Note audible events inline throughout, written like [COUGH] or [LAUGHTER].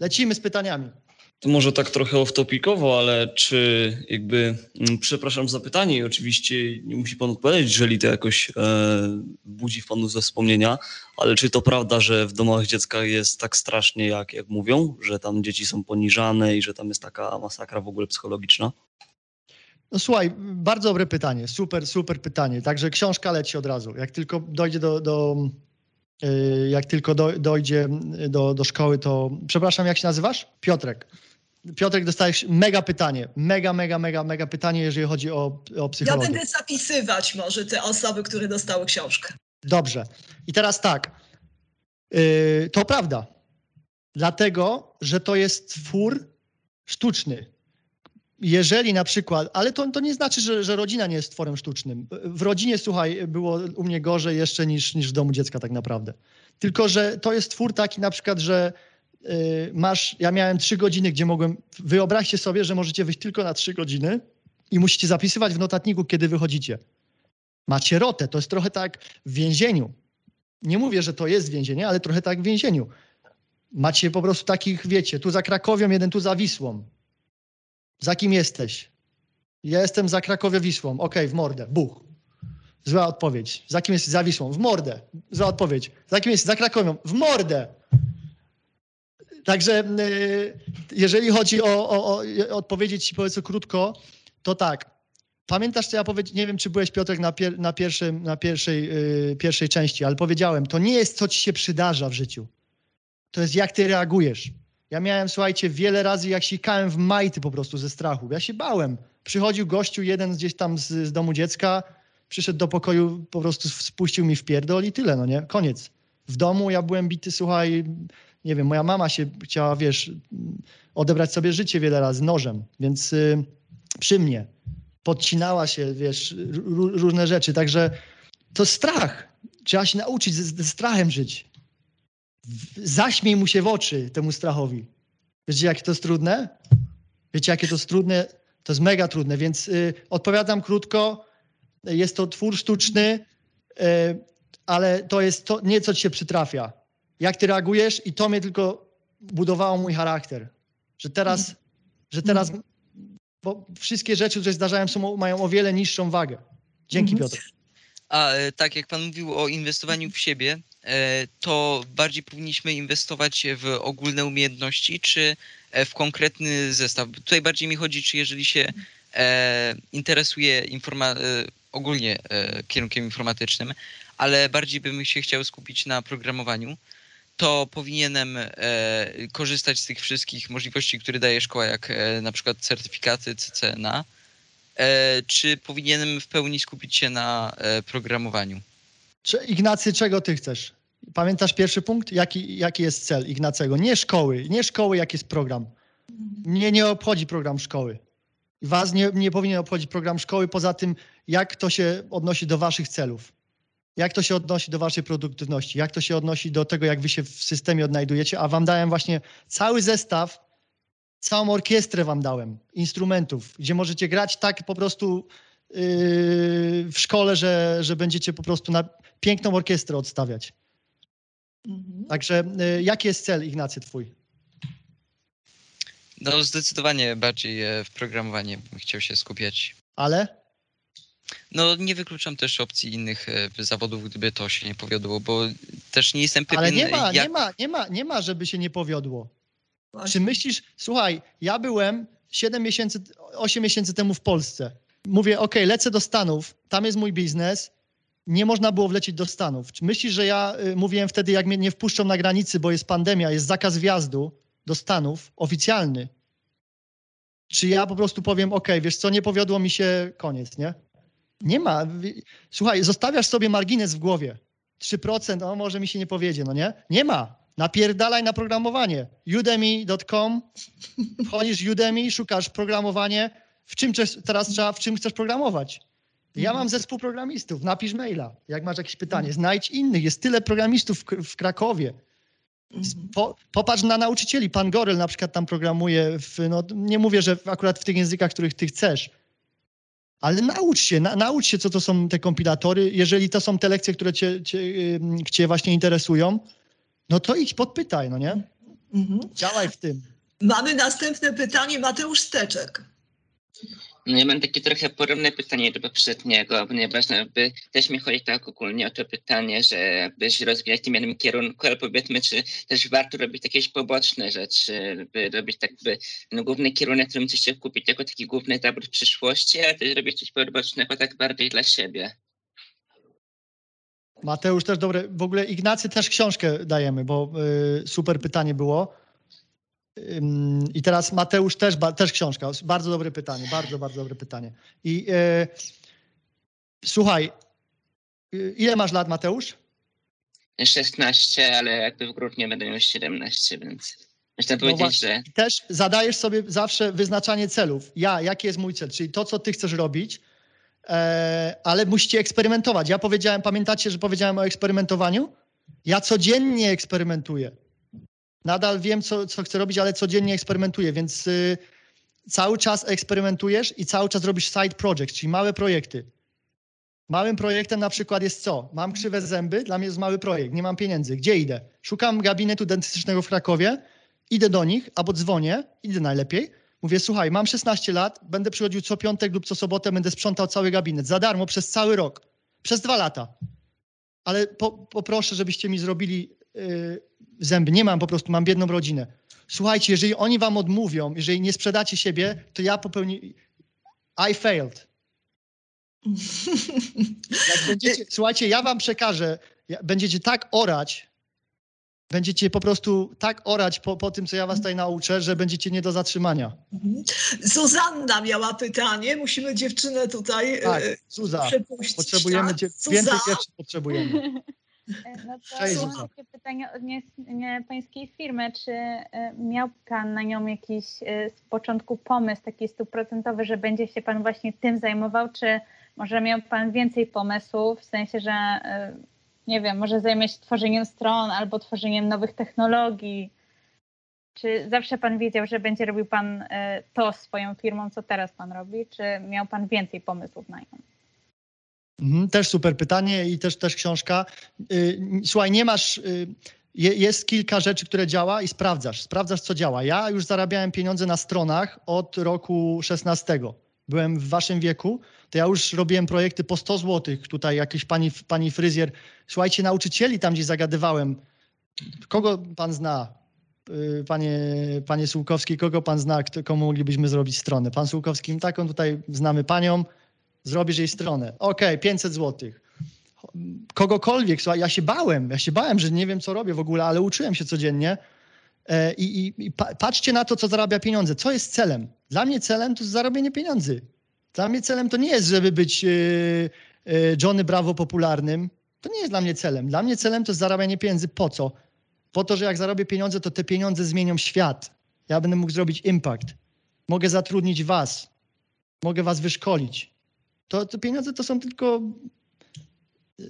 Lecimy z pytaniami. To może tak trochę off-topicowo, ale czy jakby, mm, przepraszam za pytanie i oczywiście nie musi pan odpowiedzieć, jeżeli to jakoś e, budzi w panu ze wspomnienia, ale czy to prawda, że w domach dziecka jest tak strasznie, jak, jak mówią, że tam dzieci są poniżane i że tam jest taka masakra w ogóle psychologiczna? No słuchaj, bardzo dobre pytanie, super, super pytanie. Także książka leci od razu. Jak tylko dojdzie do, do jak tylko do, dojdzie do, do szkoły, to przepraszam, jak się nazywasz? Piotrek. Piotrek, dostajesz mega pytanie, mega, mega, mega, mega pytanie, jeżeli chodzi o, o Ja psychologię. będę zapisywać może te osoby, które dostały książkę. Dobrze. I teraz tak. Yy, to prawda. Dlatego, że to jest twór sztuczny. Jeżeli na przykład, ale to, to nie znaczy, że, że rodzina nie jest tworem sztucznym. W rodzinie, słuchaj, było u mnie gorzej jeszcze niż, niż w domu dziecka tak naprawdę. Tylko, że to jest twór taki na przykład, że yy, masz, ja miałem trzy godziny, gdzie mogłem, wyobraźcie sobie, że możecie wyjść tylko na trzy godziny i musicie zapisywać w notatniku, kiedy wychodzicie. Macie rotę, to jest trochę tak w więzieniu. Nie mówię, że to jest więzienie, ale trochę tak w więzieniu. Macie po prostu takich, wiecie, tu za Krakowią, jeden tu za Wisłą. Za kim jesteś? Ja jestem za Krakowią Wisłą. Okej, w mordę. Buch. Zła odpowiedź. Za kim jesteś? Za Wisłą. W mordę. Zła odpowiedź. Za kim jesteś? Za Krakowią. W mordę. Także y, jeżeli chodzi o, o, o odpowiedzieć ci powiedzmy krótko, to tak. Pamiętasz, co ja powiedziałem? Nie wiem, czy byłeś Piotrek na, pier, na, pierwszym, na pierwszej, yy, pierwszej części, ale powiedziałem, to nie jest, co ci się przydarza w życiu. To jest, jak ty reagujesz. Ja miałem, słuchajcie, wiele razy, jak sikałem w majty po prostu ze strachu. Ja się bałem. Przychodził gościu, jeden gdzieś tam z, z domu dziecka, przyszedł do pokoju, po prostu spuścił mi w pierdol i tyle, no nie? Koniec. W domu ja byłem bity, słuchaj, nie wiem, moja mama się chciała, wiesz, odebrać sobie życie wiele razy nożem, więc yy, przy mnie podcinała się, wiesz, ró- różne rzeczy. Także to strach. Trzeba się nauczyć ze, ze strachem żyć. Zaśmiej mu się w oczy temu strachowi. Wiecie, jakie to jest trudne? Wiecie, jakie to jest trudne? To jest mega trudne, więc y, odpowiadam krótko. Jest to twór sztuczny, y, ale to jest to nie, co ci się przytrafia. Jak ty reagujesz i to mnie tylko budowało mój charakter. Że teraz, że teraz bo wszystkie rzeczy, które zdarzają się, mają o wiele niższą wagę. Dzięki Mhm. Piotr. A e, tak jak pan mówił o inwestowaniu w siebie, e, to bardziej powinniśmy inwestować w ogólne umiejętności, czy e, w konkretny zestaw? Tutaj bardziej mi chodzi, czy jeżeli się interesuje ogólnie kierunkiem informatycznym, ale bardziej bym się chciał skupić na programowaniu, to powinienem korzystać z tych wszystkich możliwości, które daje szkoła, jak na przykład certyfikaty CCNA, czy powinienem w pełni skupić się na e, programowaniu? Ignacy, czego ty chcesz? Pamiętasz pierwszy punkt? Jaki, jaki jest cel Ignacego? Nie szkoły, nie szkoły, jaki jest program. Mnie nie obchodzi program szkoły. Was nie, nie powinien obchodzić program szkoły, poza tym, jak to się odnosi do waszych celów. Jak to się odnosi do waszej produktywności, jak to się odnosi do tego, jak wy się w systemie odnajdujecie, a wam dałem właśnie cały zestaw, całą orkiestrę wam dałem, instrumentów, gdzie możecie grać tak po prostu yy, w szkole, że, że będziecie po prostu na piękną orkiestrę odstawiać. Mhm. Także yy, jaki jest cel, Ignacy, twój? No zdecydowanie bardziej e, w programowanie bym chciał się skupiać. Ale? No nie wykluczam też opcji innych e, zawodów, gdyby to się nie powiodło, bo też nie jestem pewien, Ale nie ma, jak... nie ma, nie ma, nie ma, żeby się nie powiodło. Czy myślisz, słuchaj, ja byłem 7 miesięcy, 8 miesięcy temu w Polsce. Mówię, ok, lecę do Stanów, tam jest mój biznes. Nie można było wlecieć do Stanów. Czy myślisz, że ja y, mówiłem wtedy, jak mnie nie wpuszczą na granicy, bo jest pandemia, jest zakaz wjazdu do Stanów, oficjalny. Czy ja po prostu powiem, ok, wiesz co, nie powiodło mi się, koniec, nie? Nie ma. Słuchaj, zostawiasz sobie margines w głowie. 3%, o może mi się nie powiedzie, no nie? Nie ma. Napierdalaj na programowanie. Udemy.com, wchodzisz Udemy, szukasz programowanie. W czym teraz trzeba, w czym chcesz programować? Ja mam zespół programistów, napisz maila, jak masz jakieś pytanie. Znajdź innych, jest tyle programistów w, Krakowie. Mhm. Po, popatrz na nauczycieli. Pan Goryl na przykład tam programuje, w, no, nie mówię, że akurat w tych językach, których ty chcesz, ale naucz się, na, naucz się, co to są te kompilatory. Jeżeli to są te lekcje, które cię, cię, cię właśnie interesują, no to idź podpytaj, no nie? Mhm. Działaj w tym. Mamy następne pytanie, Mateusz Steczek. No ja mam takie trochę podobne pytanie do poprzedniego, ponieważ no, jakby też mi chodzi tak ogólnie o to pytanie, że by się rozwijać w tym jednym kierunku, ale powiedzmy, czy też warto robić jakieś poboczne rzeczy, by robić tak by no, główny kierunek, którym chcesz się kupić jako taki główny tabor w przyszłości, ale też robić coś pobocznego tak bardziej dla siebie. Mateusz też dobre. W ogóle Ignacy też książkę dajemy, bo y, super pytanie było. Ym, I teraz Mateusz też, ba, też książka. Bardzo dobre pytanie, bardzo, bardzo dobre pytanie. I y, słuchaj, y, ile masz lat, Mateusz? 16, ale jakby w grudniu będę miał 17, więc można No powiedzieć, właśnie. że też zadajesz sobie zawsze wyznaczanie celów. Ja, jaki jest mój cel, czyli to, co ty chcesz robić, ale musicie eksperymentować. Ja powiedziałem, pamiętacie, że powiedziałem o eksperymentowaniu? Ja codziennie eksperymentuję. Nadal wiem, co, co chcę robić, ale codziennie eksperymentuję, więc y, cały czas eksperymentujesz i cały czas robisz side projects, czyli małe projekty. Małym projektem na przykład jest co? Mam krzywe zęby, dla mnie jest mały projekt, nie mam pieniędzy. Gdzie idę? Szukam gabinetu dentystycznego w Krakowie, idę do nich albo dzwonię, idę najlepiej. Mówię, słuchaj, mam 16 lat, będę przychodził co piątek lub co sobotę, będę sprzątał cały gabinet za darmo przez cały rok, przez dwa lata. Ale po, poproszę, żebyście mi zrobili y, zęby. Nie mam po prostu, mam biedną rodzinę. Słuchajcie, jeżeli oni wam odmówią, jeżeli nie sprzedacie siebie, to ja popełni... I failed. [LAUGHS] Będziecie, słuchajcie, ja wam przekażę, będziecie tak orać, będziecie po prostu tak orać po, po tym, co ja was tutaj nauczę, że będziecie nie do zatrzymania. Mhm. Zuzanna miała pytanie. Musimy dziewczynę tutaj Tak, e, Zuza, przepuścić. potrzebujemy, tak? Zuza, więcej dziewczyn potrzebujemy. [LAUGHS] No to Cześć, mam Zuza. takie pytanie odnośnie pańskiej firmy. Czy e, miał pan na nią jakiś e, z początku pomysł taki stuprocentowy, że będzie się pan właśnie tym zajmował, czy może miał pan więcej pomysłów, w sensie, że nie wiem, może zajmie się tworzeniem stron albo tworzeniem nowych technologii? Czy zawsze pan wiedział, że będzie robił pan e, to swoją firmą, co teraz pan robi, czy miał pan więcej pomysłów na nią? Mhm, też super pytanie i też, też książka. Y, Słuchaj, nie masz. je- Jest kilka rzeczy, które działa i sprawdzasz. Sprawdzasz, co działa. Ja już zarabiałem pieniądze na stronach od roku 16. Byłem w waszym wieku, to ja już robiłem projekty po 100 zł. Tutaj jakiś pani, pani fryzjer. Słuchajcie, nauczycieli tam gdzieś zagadywałem. Kogo pan zna? Y, Panie, panie Sułkowski, kogo pan zna, komu moglibyśmy zrobić stronę? Pan Sułkowski, taką tutaj znamy panią, zrobisz jej stronę. Okej, 500 zł. Kogokolwiek, słuchaj, ja się bałem, ja się bałem, że nie wiem, co robię w ogóle, ale uczyłem się codziennie. E, I, i, i pa, patrzcie na to, co zarabia pieniądze. Co jest celem? Dla mnie celem to jest zarobienie pieniędzy. Dla mnie celem to nie jest, żeby być e, e, Johnny Bravo popularnym. To nie jest dla mnie celem. Dla mnie celem to jest zarabianie pieniędzy. Po co? Po to, że jak zarobię pieniądze, to te pieniądze zmienią świat. Ja będę mógł zrobić impact. Mogę zatrudnić was. Mogę was wyszkolić. To, to pieniądze to są tylko yy,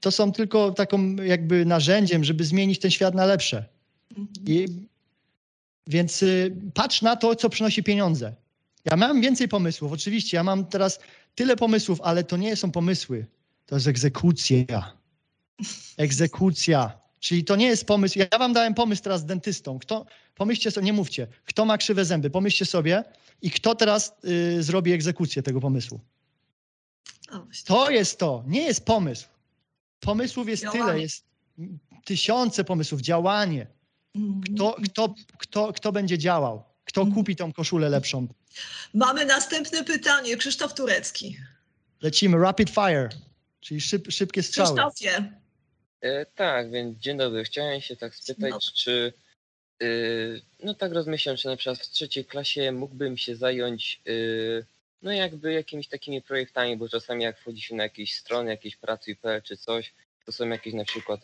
to są tylko taką jakby narzędziem, żeby zmienić ten świat na lepsze. Mhm. I, więc y, patrz na to, co przynosi pieniądze. Ja mam więcej pomysłów, oczywiście. Ja mam teraz tyle pomysłów, ale to nie są pomysły. To jest egzekucja. Egzekucja. Czyli to nie jest pomysł. Ja wam dałem pomysł teraz z dentystą. Kto, pomyślcie sobie, nie mówcie, kto ma krzywe zęby, pomyślcie sobie i kto teraz y, zrobi egzekucję tego pomysłu. To jest to, nie jest pomysł. Pomysłów jest Działanie. tyle, jest tysiące pomysłów, działanie. Mhm. Kto, kto, kto, kto będzie działał? Kto kupi tą koszulę lepszą? Mamy następne pytanie. Krzysztof Turecki. Lecimy, rapid fire, czyli szyb, szybkie strzały. Krzysztofie. E, tak, więc dzień dobry. Chciałem się tak spytać, czy e, no tak rozmyślam, czy na przykład w trzeciej klasie mógłbym się zająć e, no jakby jakimiś takimi projektami, bo czasami jak wchodzi się na jakieś strony, jakieś pracuj.pl czy coś, to są jakieś na przykład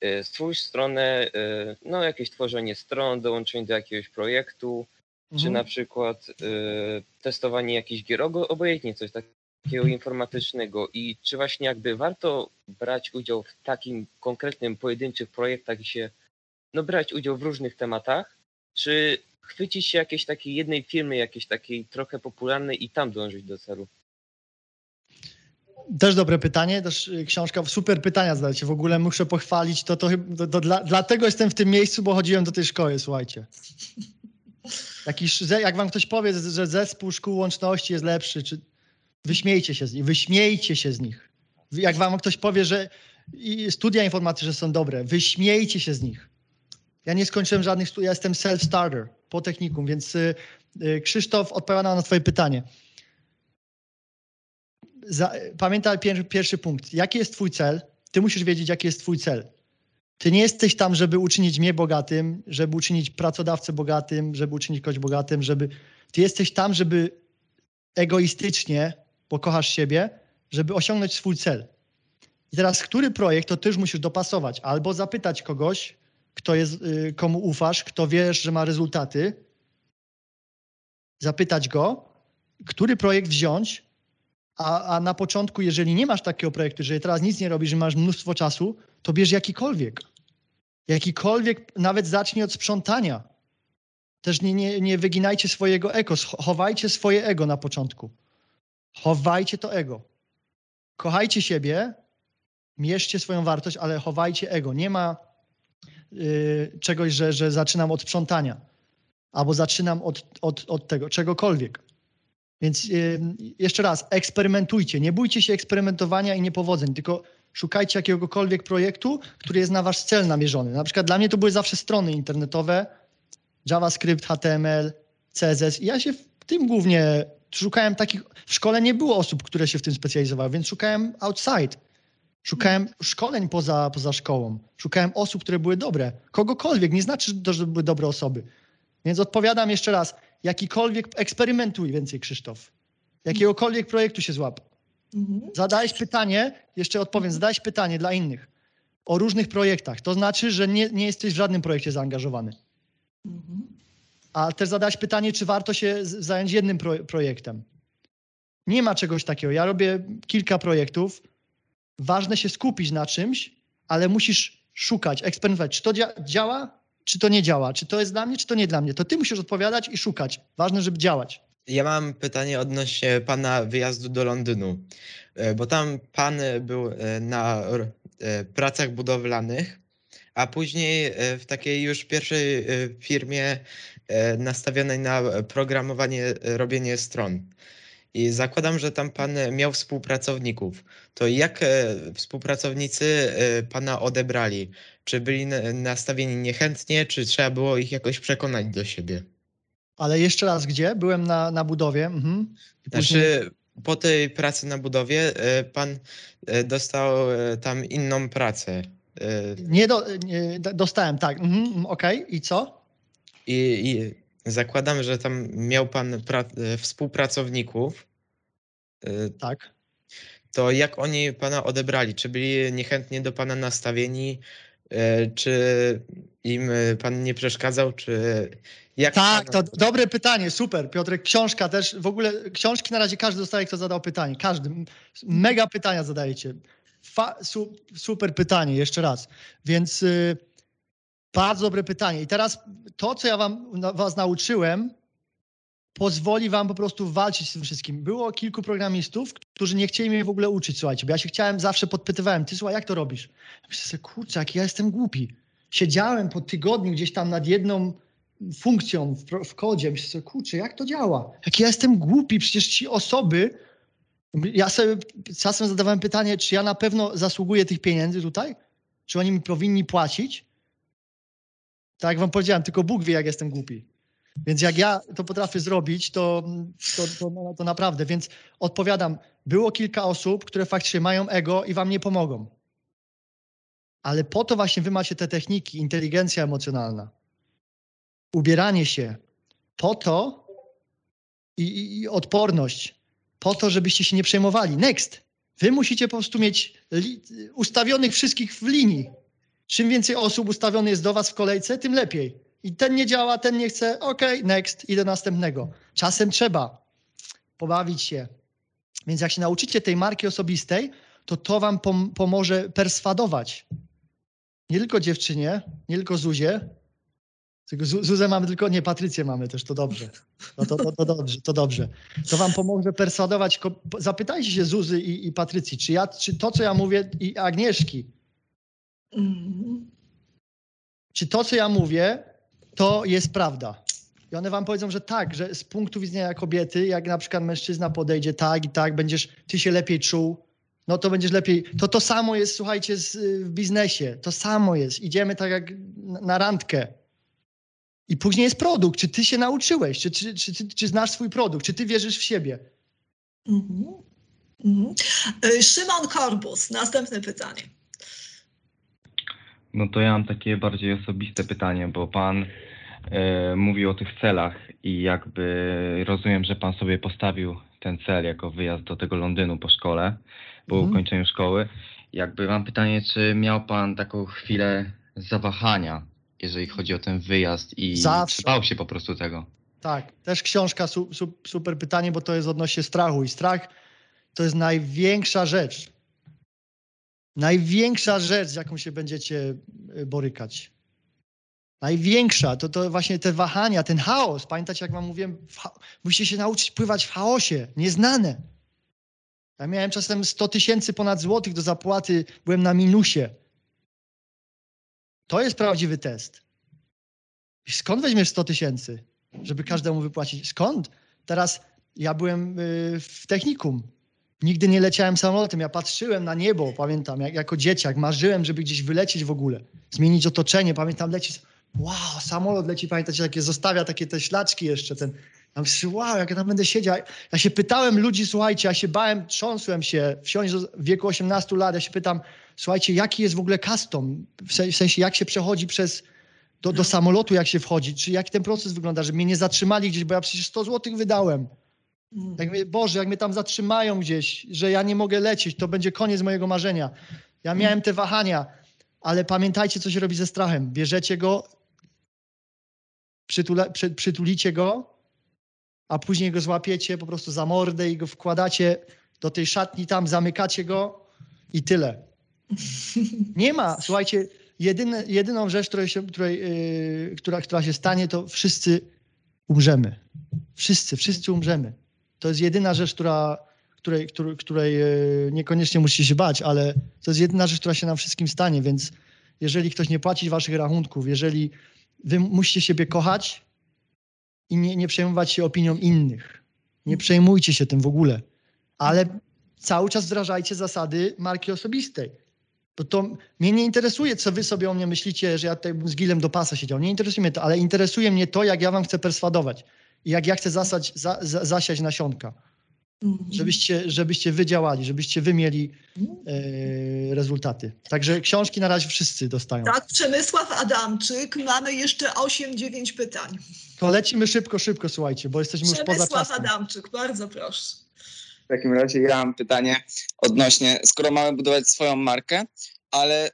e, stwórz stronę, e, no jakieś tworzenie stron, dołączenie do jakiegoś projektu, czy Mhm. na przykład e, testowanie jakichś gier, obojętnie coś takiego informatycznego i czy właśnie jakby warto brać udział w takim konkretnym, pojedynczych projektach i się, no brać udział w różnych tematach, czy chwycić się jakiejś takiej jednej firmy, jakiejś takiej trochę popularnej i tam dążyć do celu. Też dobre pytanie, też y, książka, super pytania zadajecie. W ogóle muszę pochwalić, to, to, to, to dla, dlatego jestem w tym miejscu, bo chodziłem do tej szkoły, słuchajcie. Ze- jak wam ktoś powie, że zespół szkół łączności jest lepszy, czy wyśmiejcie się z nich, wyśmiejcie się z nich. Jak wam ktoś powie, że studia informatyczne są dobre, wyśmiejcie się z nich. Ja nie skończyłem żadnych studiów, ja jestem self-starter po technikum, więc y, y, Krzysztof odpowiada na twoje pytanie. Pamiętaj pier, pierwszy punkt. Jaki jest twój cel? Ty musisz wiedzieć, jaki jest twój cel. Ty nie jesteś tam, żeby uczynić mnie bogatym, żeby uczynić pracodawcę bogatym, żeby uczynić kogoś bogatym, żeby... Ty jesteś tam, żeby egoistycznie, bo kochasz siebie, żeby osiągnąć swój cel. I teraz, który projekt, to ty już musisz dopasować. Albo zapytać kogoś, kto jest, y, komu ufasz, kto wiesz, że ma rezultaty, zapytać go, który projekt wziąć, a, a na początku, jeżeli nie masz takiego projektu, jeżeli teraz nic nie robisz, że masz mnóstwo czasu, to bierz jakikolwiek. Jakikolwiek, nawet zacznij od sprzątania. Też nie, nie, nie wyginajcie swojego ego, chowajcie swoje ego na początku. Chowajcie to ego. Kochajcie siebie, mierzcie swoją wartość, ale chowajcie ego. Nie ma y, czegoś, że, że zaczynam od sprzątania albo zaczynam od, od, od tego, czegokolwiek. Więc y, jeszcze raz, eksperymentujcie. Nie bójcie się eksperymentowania i niepowodzeń, tylko szukajcie jakiegokolwiek projektu, który jest na wasz cel namierzony. Na przykład dla mnie to były zawsze strony internetowe, JavaScript, HTML, CSS. I ja się w tym głównie szukałem takich. W szkole nie było osób, które się w tym specjalizowały, więc szukałem outside. Szukałem szkoleń poza, poza szkołą. Szukałem osób, które były dobre. Kogokolwiek, nie znaczy że były dobre osoby. Więc odpowiadam jeszcze raz. Jakikolwiek, eksperymentuj więcej, Krzysztof. Jakiegokolwiek projektu się złap. Mhm. Zadałeś pytanie, jeszcze odpowiem, zadałeś pytanie dla innych o różnych projektach. To znaczy, że nie, nie jesteś w żadnym projekcie zaangażowany. Mhm. A też zadałeś pytanie, czy warto się zająć jednym pro, projektem. Nie ma czegoś takiego. Ja robię kilka projektów. Ważne się skupić na czymś, ale musisz szukać, eksperymentować, czy to dzia- działa, czy to nie działa, czy to jest dla mnie, czy to nie dla mnie. To ty musisz odpowiadać i szukać. Ważne, żeby działać. Ja mam pytanie odnośnie pana wyjazdu do Londynu, e, bo tam pan był e, na e, pracach budowlanych, a później w takiej już pierwszej firmie nastawionej na programowanie, robienie stron. I zakładam, że tam pan miał współpracowników. To jak współpracownicy pana odebrali? Czy byli na- nastawieni niechętnie, czy trzeba było ich jakoś przekonać do siebie? Ale jeszcze raz, gdzie? Byłem na, na budowie. Mhm. I później- Znaczy, po tej pracy na budowie e, pan e, dostał e, tam inną pracę. Nie, do, nie dostałem, tak. Mhm, Okej, i co? I, I zakładam, że tam miał pan pra- współpracowników. Tak. To jak oni pana odebrali? Czy byli niechętnie do pana nastawieni? E, Czy im e, pan nie przeszkadzał? Czy jak Tak, to dobre pytanie, super. Piotrek, książka też, w ogóle książki na razie każdy dostaje, kto zadał pytanie. Każdy. Mega pytania zadajecie. Fa, su, super pytanie, jeszcze raz. Więc y, bardzo dobre pytanie. I teraz to, co ja wam, was nauczyłem, pozwoli wam po prostu walczyć z tym wszystkim. Było kilku programistów, którzy nie chcieli mnie w ogóle uczyć, słuchajcie, bo ja się chciałem, zawsze podpytywałem, ty słuchaj, jak to robisz? Ja myślę kurczę, jak ja jestem głupi. Siedziałem po tygodniu gdzieś tam nad jedną funkcją w, w kodzie. Myślę sobie, kurczę, jak to działa? Jak ja jestem głupi, przecież ci osoby... Ja sobie czasem zadawałem pytanie, czy ja na pewno zasługuję tych pieniędzy tutaj? Czy oni mi powinni płacić? Tak jak wam powiedziałem, tylko Bóg wie, jak jestem głupi. Więc jak ja to potrafię zrobić, to, to, to, to naprawdę. Więc odpowiadam, było kilka osób, które faktycznie mają ego i wam nie pomogą. Ale po to właśnie wy macie te techniki, inteligencja emocjonalna ubieranie się po to i, i, i odporność, po to, żebyście się nie przejmowali. Next. Wy musicie po prostu mieć ustawionych wszystkich w linii. Czym więcej osób ustawionych jest do was w kolejce, tym lepiej. I ten nie działa, ten nie chce, okej, next, idę do następnego. Czasem trzeba pobawić się. Więc jak się nauczycie tej marki osobistej, to to wam pom- pomoże perswadować. Nie tylko dziewczynie, nie tylko Zuzie, Tylko Zu- Zuzę mamy tylko, nie, Patrycję mamy też, to dobrze. No to, to, to dobrze, to dobrze. To wam pomoże perswadować. Zapytajcie się Zuzy i, i Patrycji, czy, ja, czy to, co ja mówię, i Agnieszki, Mhm. czy to, co ja mówię, to jest prawda. I one wam powiedzą, że tak, że z punktu widzenia kobiety, jak na przykład mężczyzna podejdzie tak i tak, będziesz, ty się lepiej czuł, no to będziesz lepiej. To to samo jest, słuchajcie, z, y, w biznesie. To samo jest. Idziemy tak jak na, randkę. I później jest produkt. Czy ty się nauczyłeś? Czy, czy, czy, czy, czy znasz swój produkt? Czy ty wierzysz w siebie? Mhm. Mhm. Y, Szymon Korbus, następne pytanie. No to ja mam takie bardziej osobiste pytanie, bo pan e, mówił o tych celach i jakby rozumiem, że pan sobie postawił ten cel jako wyjazd do tego Londynu po szkole, po Mhm. ukończeniu szkoły. Jakby mam pytanie, czy miał pan taką chwilę zawahania, jeżeli chodzi o ten wyjazd i Zawsze. bał się po prostu tego? Tak, też książka, su, su, super pytanie, bo to jest odnośnie strachu. I strach to jest największa rzecz. Największa rzecz, z jaką się będziecie y, borykać. Największa, to, to właśnie te wahania, ten chaos. Pamiętacie, jak wam mówiłem, musicie się nauczyć pływać w chaosie, nieznane. Ja miałem czasem 100 tysięcy ponad złotych do zapłaty, byłem na minusie. To jest prawdziwy test. I skąd weźmiesz 100 tysięcy? żeby każdemu wypłacić. Skąd? Teraz ja byłem y, w technikum. Nigdy nie leciałem samolotem. Ja patrzyłem na niebo, pamiętam, jak, jako dzieciak. Marzyłem, żeby gdzieś wylecieć w ogóle, zmienić otoczenie. Pamiętam, lecieć. Wow, samolot leci, pamiętacie, takie zostawia takie te ślaczki jeszcze. Ten, myślę, wow, jak ja tam będę siedział. Ja się pytałem ludzi, słuchajcie, ja się bałem, trząsłem się, wsiąść w wieku 18 lat. Ja się pytam, słuchajcie, jaki jest w ogóle custom? W sensie, jak się przechodzi przez do, do samolotu, jak się wchodzi, czy jak ten proces wygląda, żeby mnie nie zatrzymali gdzieś, bo ja przecież 100 złotych wydałem. Jak mnie, Boże, jak mnie tam zatrzymają gdzieś, że ja nie mogę lecieć, to będzie koniec mojego marzenia. Ja miałem te wahania, ale pamiętajcie, co się robi ze strachem. Bierzecie go, przytula, przy, przytulicie go, a później go złapiecie po prostu za mordę i go wkładacie do tej szatni tam, zamykacie go i tyle. Nie ma, słuchajcie, jedyne, jedyną rzecz, której się, której, yy, która, która się stanie, to wszyscy umrzemy. Wszyscy, wszyscy umrzemy. To jest jedyna rzecz, która, której, której, której niekoniecznie musicie się bać, ale to jest jedyna rzecz, która się nam wszystkim stanie, więc jeżeli ktoś nie płaci waszych rachunków, jeżeli wy musicie siebie kochać i nie, nie przejmować się opinią innych. Nie przejmujcie się tym w ogóle, ale cały czas wdrażajcie zasady marki osobistej. Bo to mnie nie interesuje, co wy sobie o mnie myślicie, że ja tutaj z gilem do pasa siedział. Nie interesuje mnie to, ale interesuje mnie to, jak ja wam chcę perswadować i jak ja chcę zasać, za, za, zasiać nasionka, Mhm. żebyście, żebyście wy działali, żebyście wy mieli e, rezultaty. Także książki na razie wszyscy dostają. Tak, Przemysław Adamczyk, mamy jeszcze 8-9 pytań. To lecimy szybko, szybko, słuchajcie, bo jesteśmy już poza Przemysław czasem. Adamczyk, bardzo proszę. W takim razie ja mam pytanie odnośnie, skoro mamy budować swoją markę, ale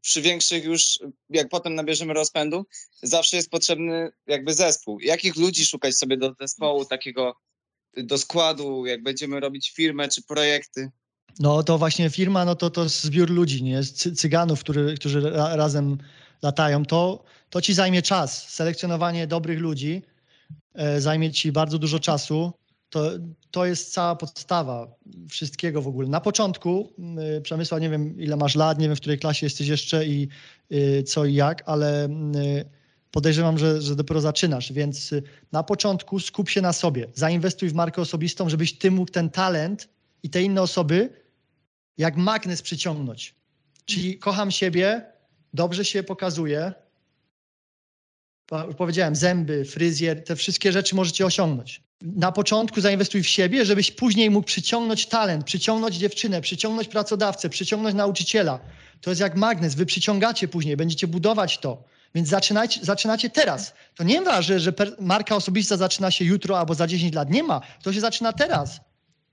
przy większych już, jak potem nabierzemy rozpędu, zawsze jest potrzebny jakby zespół. Jakich ludzi szukać sobie do zespołu, takiego do składu, jak będziemy robić firmę czy projekty? No to właśnie firma, no to to zbiór ludzi, nie? Cy, cyganów, który, którzy ra, razem latają. To, to ci zajmie czas. Selekcjonowanie dobrych ludzi e, zajmie ci bardzo dużo czasu. To, to jest cała podstawa wszystkiego w ogóle. Na początku, y, Przemysław, nie wiem ile masz lat, nie wiem w której klasie jesteś jeszcze i y, co i jak, ale y, podejrzewam, że, że dopiero zaczynasz, więc y, na początku skup się na sobie. Zainwestuj w markę osobistą, żebyś ty mógł ten talent i te inne osoby jak magnes przyciągnąć. Czyli kocham siebie, dobrze się pokazuję. Powiedziałem, zęby, fryzjer, te wszystkie rzeczy możecie osiągnąć. Na początku zainwestuj w siebie, żebyś później mógł przyciągnąć talent, przyciągnąć dziewczynę, przyciągnąć pracodawcę, przyciągnąć nauczyciela. To jest jak magnes, wy przyciągacie później, będziecie budować to. Więc zaczynajcie, zaczynacie teraz. To nie ma, że, że marka osobista zaczyna się jutro albo za 10 lat. Nie ma. To się zaczyna teraz.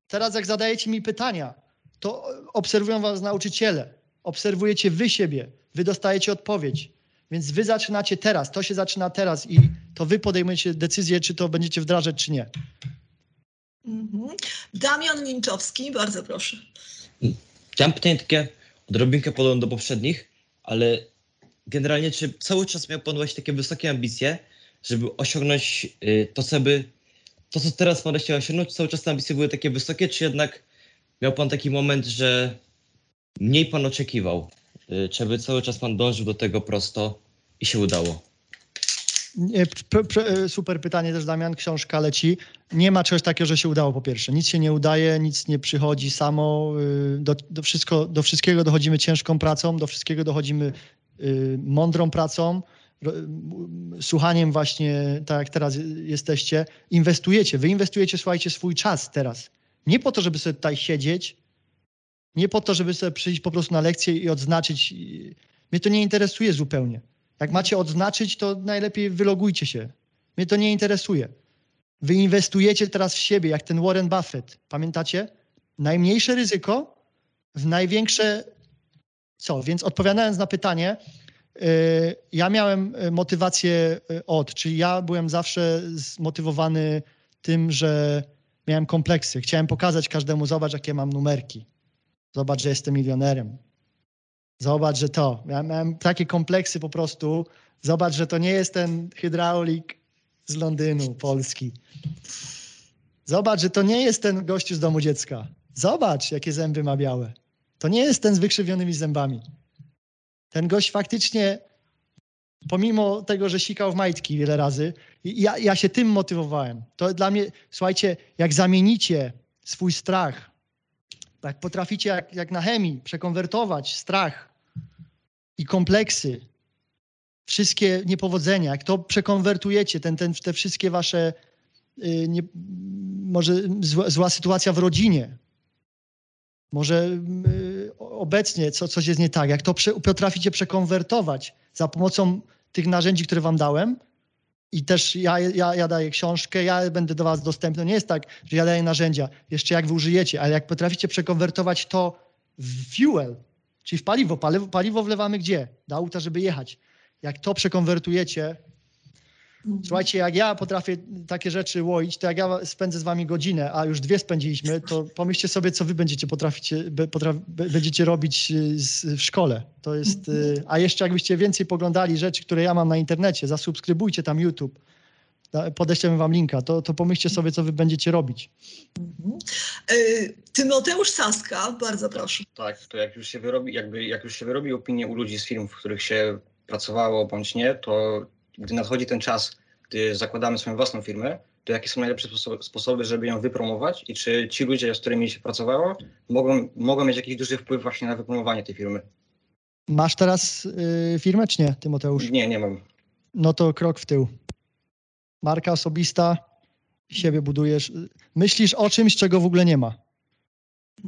Teraz jak zadajecie mi pytania, to obserwują was nauczyciele, obserwujecie wy siebie, wy dostajecie odpowiedź. Więc wy zaczynacie teraz, to się zaczyna teraz i to wy podejmujecie decyzję, czy to będziecie wdrażać, czy nie. Mhm. Damian Linczowski, bardzo proszę. Ja mam pytanie takie odrobinkę podobne do poprzednich, ale generalnie, czy cały czas miał pan właśnie takie wysokie ambicje, żeby osiągnąć y, to, co by, to, co teraz pan chciał osiągnąć, cały czas te ambicje były takie wysokie, czy jednak miał pan taki moment, że mniej pan oczekiwał? Y, czy by cały czas pan dążył do tego prosto i się udało? Super pytanie też, Damian. Książka leci. Nie ma czegoś takiego, że się udało po pierwsze. Nic się nie udaje, nic nie przychodzi samo. y, Do, do, wszystko, do wszystkiego dochodzimy ciężką pracą, do wszystkiego dochodzimy y, mądrą pracą, słuchaniem właśnie, tak jak teraz jesteście. Inwestujecie. Wy inwestujecie, słuchajcie, swój czas teraz. Nie po to, żeby sobie tutaj siedzieć, nie po to, żeby sobie przyjść po prostu na lekcję i odznaczyć. I- Mnie to nie interesuje zupełnie. Jak macie odznaczyć, to najlepiej wylogujcie się. Mnie to nie interesuje. Wy inwestujecie teraz w siebie, jak ten Warren Buffett. Pamiętacie? Najmniejsze ryzyko w największe co? Więc odpowiadając na pytanie, yy, ja miałem y, motywację y, od, czyli ja byłem zawsze zmotywowany tym, że miałem kompleksy. Chciałem pokazać każdemu, zobacz, jakie mam numerki. Zobacz, że jestem milionerem. Zobacz, że to. Ja miałem takie kompleksy po prostu. Zobacz, że to nie jest ten hydraulik z Londynu, Polski. Zobacz, że to nie jest ten gościu z domu dziecka. Zobacz, jakie zęby ma białe. To nie jest ten z wykrzywionymi zębami. Ten gość faktycznie, pomimo tego, że sikał w majtki wiele razy, ja, ja się tym motywowałem. To dla mnie, słuchajcie, jak zamienicie swój strach tak potraficie jak, jak na chemii przekonwertować strach i kompleksy, wszystkie niepowodzenia, jak to przekonwertujecie, ten, ten, te wszystkie wasze, y, nie, może zła, zła sytuacja w rodzinie, może y, obecnie co, coś jest nie tak, jak to prze, potraficie przekonwertować za pomocą tych narzędzi, które wam dałem, i też ja, ja, ja daję książkę, ja będę do Was dostępny. Nie jest tak, że ja daję narzędzia, jeszcze jak Wy użyjecie, ale jak potraficie przekonwertować to w fuel, czyli w paliwo. Paliwo, paliwo wlewamy gdzie? Do auta, żeby jechać. Jak to przekonwertujecie, słuchajcie, jak ja potrafię takie rzeczy łoić, to jak ja spędzę z Wami godzinę, a już dwie spędziliśmy, to pomyślcie sobie, co Wy będziecie potraficie, potraf, będziecie robić y, z, w szkole. To jest, y, a jeszcze jakbyście więcej poglądali rzeczy, które ja mam na internecie, zasubskrybujcie tam YouTube, podeślemy Wam linka, to, to pomyślcie sobie, co Wy będziecie robić. Mhm. Y, Tymoteusz Saska, bardzo proszę. Tak, to jak już się wyrobi, jakby jak już się wyrobi opinię u ludzi z firm, w których się pracowało bądź nie, to gdy nadchodzi ten czas, gdy zakładamy swoją własną firmę, to jakie są najlepsze sposoby, żeby ją wypromować i czy ci ludzie, z którymi się pracowało, mogą, mogą mieć jakiś duży wpływ właśnie na wypromowanie tej firmy? Masz teraz y, firmę, czy nie, Tymoteusz? Nie, nie mam. No to krok w tył. Marka osobista, siebie budujesz. Myślisz o czymś, czego w ogóle nie ma.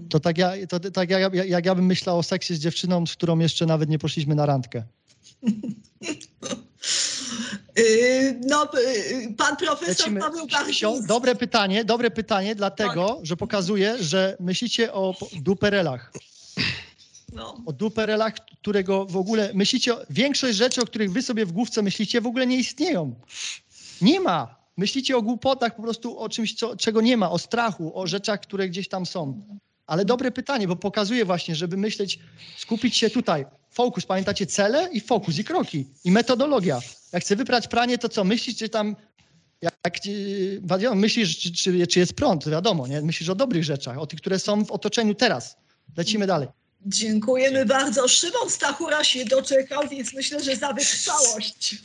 To tak, ja, to tak jak, ja- jak ja bym myślał o seksie z dziewczyną, z którą jeszcze nawet nie poszliśmy na randkę. [LAUGHS] Y, No, y, pan profesor Lecimy. Paweł Bardziński. Dobre pytanie, dobre pytanie, dlatego, że pokazuje, że myślicie o duperelach. No. O duperelach, którego w ogóle myślicie, większość rzeczy, o których wy sobie w główce myślicie, w ogóle nie istnieją. Nie ma. Myślicie o głupotach, po prostu o czymś, co, czego nie ma, o strachu, o rzeczach, które gdzieś tam są. Ale dobre pytanie, bo pokazuje właśnie, żeby myśleć, skupić się tutaj. Fokus, pamiętacie cele i fokus, i kroki, i metodologia. Jak chcę wyprać pranie, to co, myślisz, czy tam, jak, yy, wiadomo, myślisz, czy, czy, czy jest prąd, to wiadomo, nie? Myślisz o dobrych rzeczach, o tych, które są w otoczeniu teraz. Lecimy dalej. Dziękujemy bardzo. Szymon Stachura się doczekał, więc myślę, że za wytrwałość.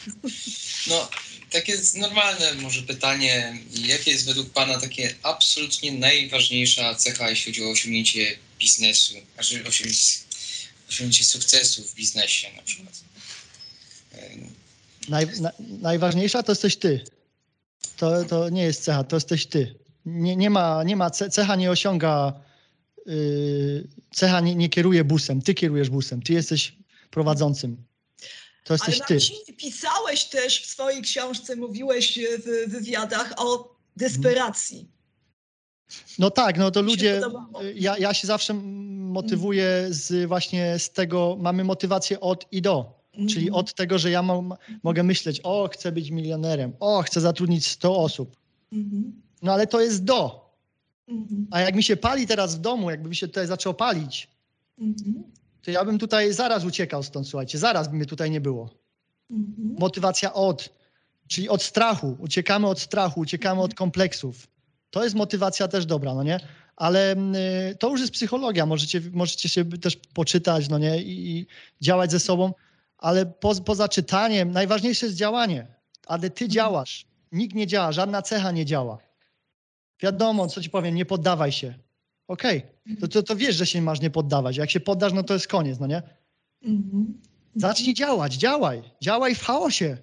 No, takie normalne może pytanie, jakie jest według Pana takie absolutnie najważniejsza cecha, jeśli chodzi o osiągnięcie biznesu, znaczy osiągnięcie, osiągnięcie sukcesu w biznesie na przykład? Naj, na, najważniejsza to jesteś ty. To, to nie jest cecha, to jesteś ty. Nie, nie ma, nie ma ce, cecha nie osiąga, yy, cecha nie, nie kieruje busem, ty kierujesz busem, ty jesteś prowadzącym. To Ale jesteś ty. Marcin, pisałeś też w swojej książce, mówiłeś w wywiadach o desperacji. No tak, no to ludzie, y, ja, ja się zawsze motywuję z właśnie z tego, mamy motywację od i do. Czyli Mhm. od tego, że ja mam, mogę myśleć, o, chcę być milionerem, o, chcę zatrudnić 100 osób. Mhm. No ale to jest do. Mhm. A jak mi się pali teraz w domu, jakby mi się tutaj zaczęło palić, Mhm. To ja bym tutaj zaraz uciekał stąd, słuchajcie, zaraz by mnie tutaj nie było. Mhm. Motywacja od, czyli od strachu. Uciekamy od strachu, uciekamy od kompleksów. To jest motywacja też dobra, no nie? Ale mm, y, to już jest psychologia. Możecie, możecie się też poczytać, no nie? I, i działać ze sobą, ale po, poza czytaniem najważniejsze jest działanie. Ale ty działasz. Nikt nie działa, żadna cecha nie działa. Wiadomo, co ci powiem, nie poddawaj się. Okej, to, to, to wiesz, że się masz nie poddawać. Jak się poddasz, no to jest koniec, no nie? Mhm. Zacznij działać, działaj. Działaj w chaosie.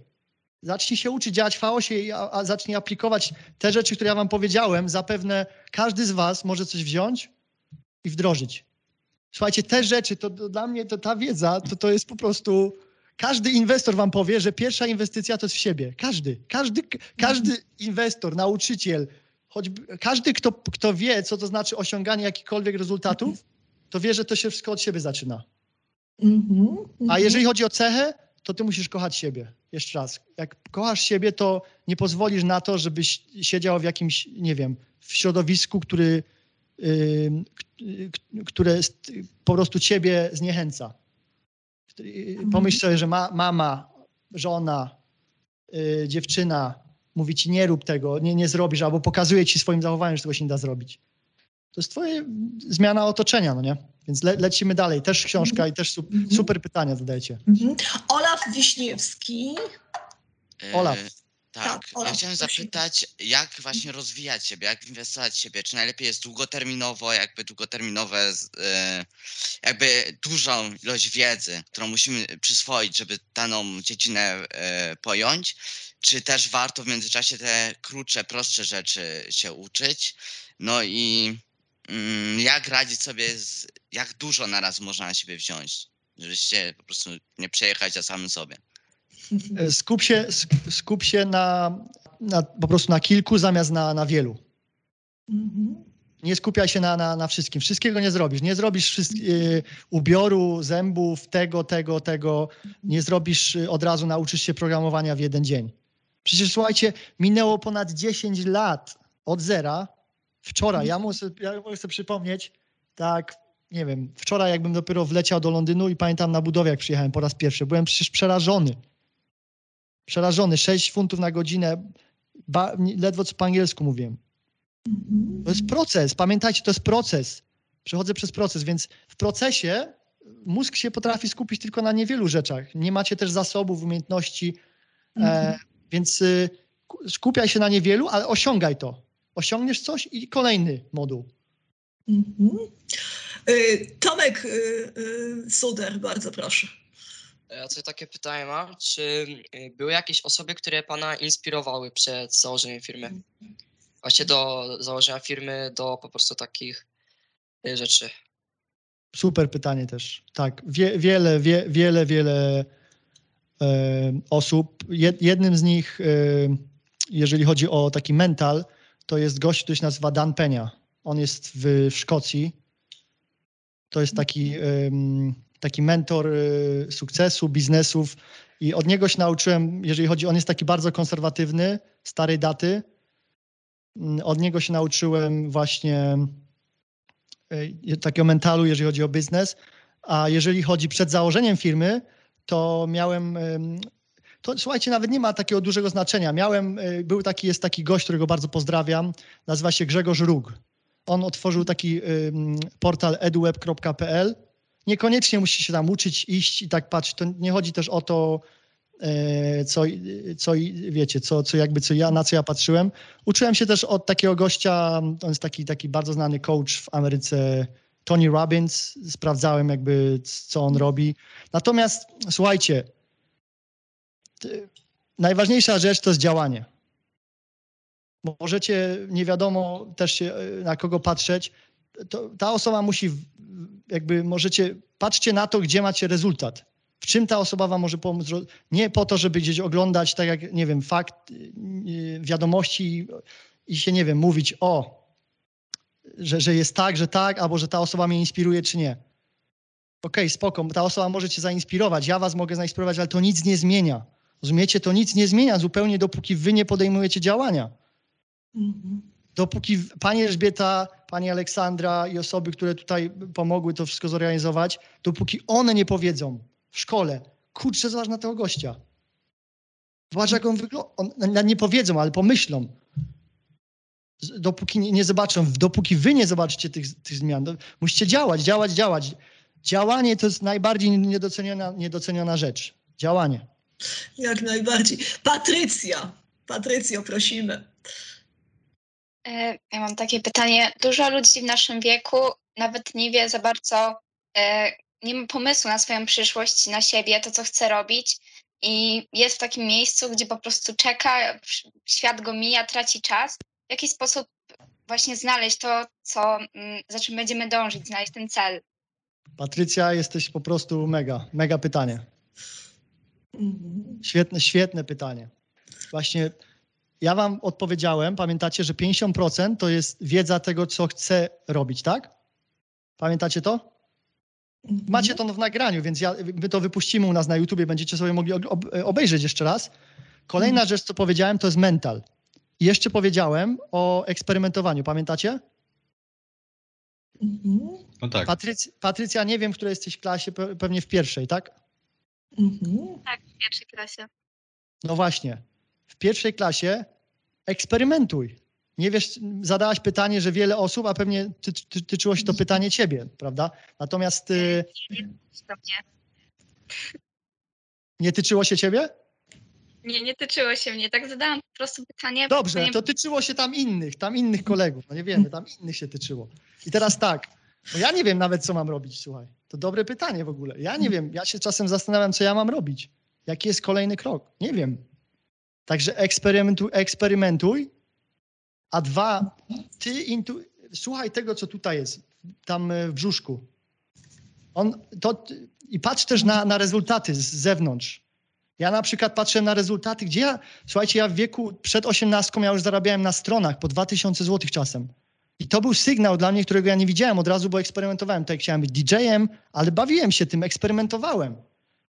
Zacznij się uczyć działać w chaosie i a, a zacznij aplikować te rzeczy, które ja wam powiedziałem. Zapewne każdy z was może coś wziąć i wdrożyć. Słuchajcie, te rzeczy, to, to dla mnie to ta wiedza, to, to jest po prostu... Każdy inwestor wam powie, że pierwsza inwestycja to jest w siebie. Każdy. Każdy, każdy inwestor, nauczyciel, choćby każdy, kto, kto wie, co to znaczy osiąganie jakichkolwiek rezultatów, to wie, że to się wszystko od siebie zaczyna. Mhm. A Mhm. jeżeli chodzi o cechę, to ty musisz kochać siebie. Jeszcze raz. Jak kochasz siebie, to nie pozwolisz na to, żebyś siedział w jakimś, nie wiem, w środowisku, który, k- które po prostu ciebie zniechęca. Yy, Pomyśl sobie, że ma, mama, żona, yy, dziewczyna mówi ci nie rób tego, nie, nie zrobisz, albo pokazuje ci swoim zachowaniem, że tego się nie da zrobić. To jest twoje zmiana otoczenia, no nie? Więc le, lecimy dalej. Też książka i też su, Mhm. super pytania zadajecie. Mhm. Olaf Wiśniewski. Olaf. Tak, Tak, ja chciałem zapytać, jak właśnie rozwijać siebie, jak inwestować w siebie? Czy najlepiej jest długoterminowo, jakby długoterminowe, e, jakby dużą ilość wiedzy, którą musimy przyswoić, żeby daną dziedzinę e, pojąć? Czy też warto w międzyczasie te krótsze, prostsze rzeczy się uczyć? No i mm, jak radzić sobie, z, jak dużo naraz można na siebie wziąć, żeby się po prostu nie przejechać za samym sobie? E, Skup się, sk- skup się na, na, po prostu na kilku zamiast na, na wielu. Mhm. Nie skupiaj się na, na, na wszystkim. Wszystkiego nie zrobisz. Nie zrobisz wszystk- y, ubioru, zębów, tego, tego, tego. Nie zrobisz y, od razu, nauczysz się programowania w jeden dzień. Przecież słuchajcie, minęło ponad 10 lat od zera. Wczoraj, ja muszę, ja sobie przypomnieć, tak, nie wiem, wczoraj jakbym dopiero wleciał do Londynu i pamiętam na budowie, jak przyjechałem po raz pierwszy, byłem przecież przerażony. Przerażony, 6 funtów na godzinę, ba, ledwo co po angielsku mówiłem. Mhm. To jest proces, pamiętajcie, to jest proces. Przechodzę przez proces, więc w procesie mózg się potrafi skupić tylko na niewielu rzeczach. Nie macie też zasobów, umiejętności, e, więc y, ku- skupiaj się na niewielu, ale osiągaj to. Osiągniesz coś i kolejny moduł. Mhm. Y, Tomek y, y, Suder, bardzo proszę. Ja sobie takie pytanie mam, czy y, były jakieś osoby, które Pana inspirowały przed założeniem firmy? Właśnie do założenia firmy, do po prostu takich y, rzeczy. Super pytanie też. Tak, wie, wiele, wie, wiele, wiele e, osób. Jed, jednym z nich, e, jeżeli chodzi o taki mental, to jest gość, który się nazywa Dan Penia. On jest w, w Szkocji. To jest taki, taki mentor e, sukcesu, biznesów i od niego się nauczyłem, jeżeli chodzi, on jest taki bardzo konserwatywny, starej daty. Mm, Od niego się nauczyłem właśnie e, takiego mentalu, jeżeli chodzi o biznes. A jeżeli chodzi przed założeniem firmy, to miałem. em, To słuchajcie, nawet nie ma takiego dużego znaczenia. Miałem, e, był taki, jest taki gość, którego bardzo pozdrawiam, nazywa się Grzegorz Róg. On otworzył taki portal eduweb.pl. Niekoniecznie musi się tam uczyć, iść i tak patrzeć. To nie chodzi też o to, e, co, co wiecie, co, co jakby co ja, na co ja patrzyłem. Uczyłem się też od takiego gościa, on jest taki, taki bardzo znany coach w Ameryce, Tony Robbins. Sprawdzałem jakby, co on robi. Natomiast słuchajcie, najważniejsza rzecz to jest działanie. Możecie, nie wiadomo też się e, na kogo patrzeć. To, ta osoba musi, jakby możecie, patrzcie na to, gdzie macie rezultat. W czym ta osoba wam może pomóc? Nie po to, żeby gdzieś oglądać, tak jak, nie wiem, fakt, yy, wiadomości i, się, nie wiem, mówić o, że, że jest tak, że tak, albo że ta osoba mnie inspiruje, czy nie. Okej, spoko, ta osoba może cię zainspirować, ja was mogę zainspirować, ale to nic nie zmienia. Rozumiecie? To nic nie zmienia zupełnie, dopóki wy nie podejmujecie działania. Mhm. Dopóki pani Elżbieta, pani Aleksandra i osoby, które tutaj pomogły to wszystko zorganizować, dopóki one nie powiedzą w szkole, kurczę, zobacz na tego gościa. Zobacz, jak on wygląda. Nie powiedzą, ale pomyślą. Dopóki nie, zobaczą, dopóki wy nie zobaczycie tych, tych zmian, musicie działać, działać, działać. Działanie to jest najbardziej niedoceniona, niedoceniona rzecz. Działanie. Jak najbardziej. Patrycja. Patrycjo, prosimy. E, Ja mam takie pytanie. Dużo ludzi w naszym wieku nawet nie wie za bardzo, e, nie ma pomysłu na swoją przyszłość, na siebie, to co chce robić i jest w takim miejscu, gdzie po prostu czeka, świat go mija, traci czas. W jaki sposób właśnie znaleźć to, co, mm, za czym będziemy dążyć, znaleźć ten cel? Patrycja, jesteś po prostu mega, mega pytanie. Świetne, świetne pytanie. Właśnie ja wam odpowiedziałem, pamiętacie, że 50% to jest wiedza tego, co chcę robić, tak? Pamiętacie to? Macie to w nagraniu, więc ja, my to wypuścimy u nas na YouTubie, będziecie sobie mogli ob- ob- obejrzeć jeszcze raz. Kolejna rzecz, co powiedziałem, to jest mental. I jeszcze powiedziałem o eksperymentowaniu, pamiętacie? No tak. Patryc, Patrycja, nie wiem, w której jesteś klasie, pe- pewnie w pierwszej, tak? Tak, w pierwszej klasie. No właśnie. W pierwszej klasie eksperymentuj. Nie wiesz, zadałaś pytanie, że wiele osób, a pewnie ty, ty, tyczyło się to pytanie ciebie, prawda? Natomiast y, nie tyczyło się ciebie? Nie, nie tyczyło się mnie. Tak zadałam po prostu pytanie. Dobrze, to tyczyło się tam innych, tam innych kolegów. No nie wiemy, tam innych się tyczyło. I teraz tak, bo ja nie wiem nawet, co mam robić, słuchaj. To dobre pytanie w ogóle. Ja nie wiem, ja się czasem zastanawiam, co ja mam robić. Jaki jest kolejny krok? Nie wiem. Także eksperymentuj, eksperymentuj. A dwa, ty intu... słuchaj tego, co tutaj jest, tam e, w brzuszku. On, to, I patrz też na, na rezultaty z zewnątrz. Ja na przykład patrzę na rezultaty, gdzie ja, słuchajcie, ja w wieku przed 18 ja już zarabiałem na stronach po 2000 zł czasem. I to był sygnał dla mnie, którego ja nie widziałem od razu, bo eksperymentowałem. Tutaj chciałem być DJ-em, ale bawiłem się tym, eksperymentowałem.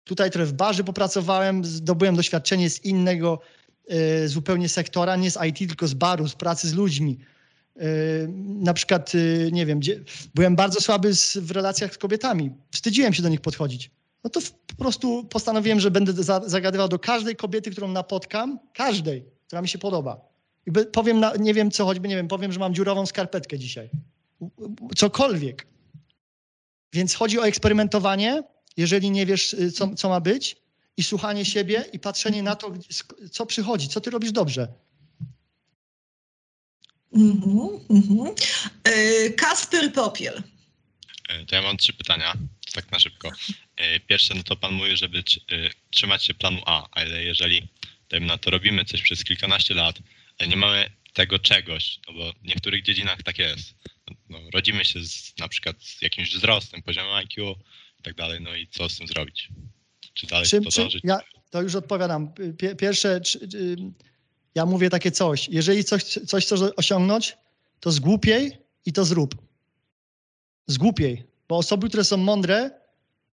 Tutaj trochę w barze popracowałem, zdobyłem doświadczenie z innego zupełnie sektora, nie z IT, tylko z baru, z pracy z ludźmi. E, na przykład, e, nie wiem, byłem bardzo słaby w relacjach z kobietami. Wstydziłem się do nich podchodzić. No to po prostu postanowiłem, że będę za, zagadywał do każdej kobiety, którą napotkam, każdej, która mi się podoba. I powiem, na, nie wiem co, choćby, nie wiem, powiem, że mam dziurową skarpetkę dzisiaj. Cokolwiek. Więc chodzi o eksperymentowanie, jeżeli nie wiesz, y, co, co ma być, i słuchanie siebie i patrzenie na to, co przychodzi, co ty robisz dobrze. Mhm, mhm. E, Kasper Popiel. E, To ja mam trzy pytania, tak na szybko. E, Pierwsze, no to pan mówi, żeby tr- trzymać się planu A, ale jeżeli dajmy na to robimy coś przez kilkanaście lat, ale nie mamy tego czegoś, no bo w niektórych dziedzinach tak jest. No, rodzimy się z, na przykład z jakimś wzrostem, poziomem IQ i tak dalej, no i co z tym zrobić? Czy dalej Czym, to dążyć? ja to już odpowiadam. Pie- Pierwsze, czy, y, ja mówię takie coś. Jeżeli coś, coś chcesz osiągnąć, to zgłupiej i to zrób. Zgłupiej. Bo osoby, które są mądre,